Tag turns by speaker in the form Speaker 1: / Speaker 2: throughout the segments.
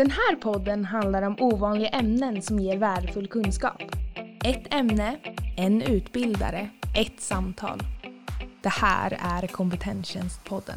Speaker 1: Den här podden handlar om ovanliga ämnen som ger värdefull kunskap. Ett ämne, en utbildare, ett samtal. Det här är Kompetenstjänstpodden.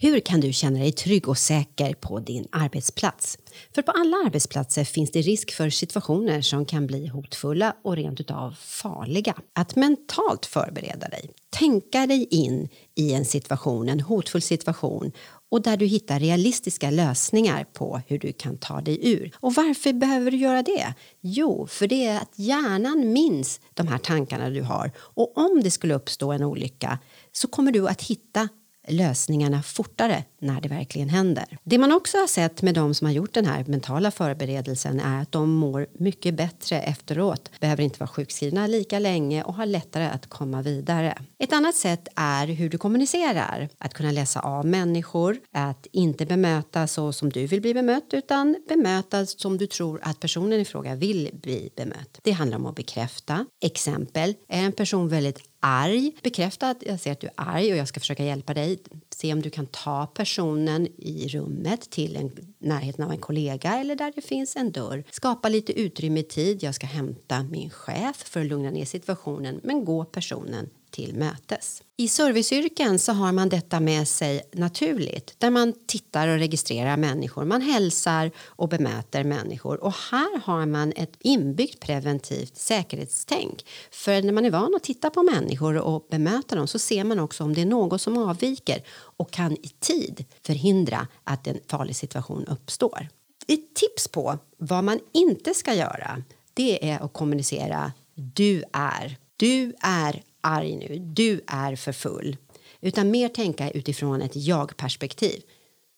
Speaker 2: Hur kan du känna dig trygg och säker på din arbetsplats? För på alla arbetsplatser finns det risk för situationer som kan bli hotfulla och rent utav farliga. Att mentalt förbereda dig, tänka dig in i en situation, en hotfull situation och där du hittar realistiska lösningar på hur du kan ta dig ur. Och varför behöver du göra det? Jo, för det är att hjärnan minns de här tankarna du har och om det skulle uppstå en olycka så kommer du att hitta lösningarna fortare när det verkligen händer. Det man också har sett med de som har gjort den här mentala förberedelsen är att de mår mycket bättre efteråt, behöver inte vara sjukskrivna lika länge och har lättare att komma vidare. Ett annat sätt är hur du kommunicerar, att kunna läsa av människor, att inte bemöta så som du vill bli bemött utan bemöta som du tror att personen i fråga vill bli bemött. Det handlar om att bekräfta. Exempel, är en person väldigt arg, bekräfta att jag ser att du är arg och jag ska försöka hjälpa dig. Se om du kan ta personen i rummet till en, närheten av en kollega eller där det finns en dörr. Skapa lite utrymme i tid. Jag ska hämta min chef för att lugna ner situationen men gå personen till mötes. I serviceyrken så har man detta med sig naturligt där man tittar och registrerar människor, man hälsar och bemöter människor och här har man ett inbyggt preventivt säkerhetstänk. För när man är van att titta på människor och bemöta dem så ser man också om det är något som avviker och kan i tid förhindra att en farlig situation uppstår. Ett tips på vad man inte ska göra det är att kommunicera du är. Du är arg nu, du är för full. Utan mer tänka utifrån ett jag-perspektiv.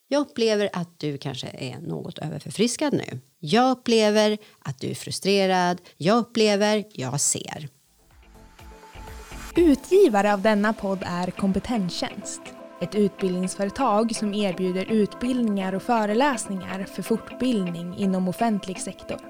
Speaker 2: Jag upplever att du kanske är något överförfriskad nu. Jag upplever att du är frustrerad. Jag upplever, jag ser.
Speaker 1: Utgivare av denna podd är Kompetenstjänst. Ett utbildningsföretag som erbjuder utbildningar och föreläsningar för fortbildning inom offentlig sektor.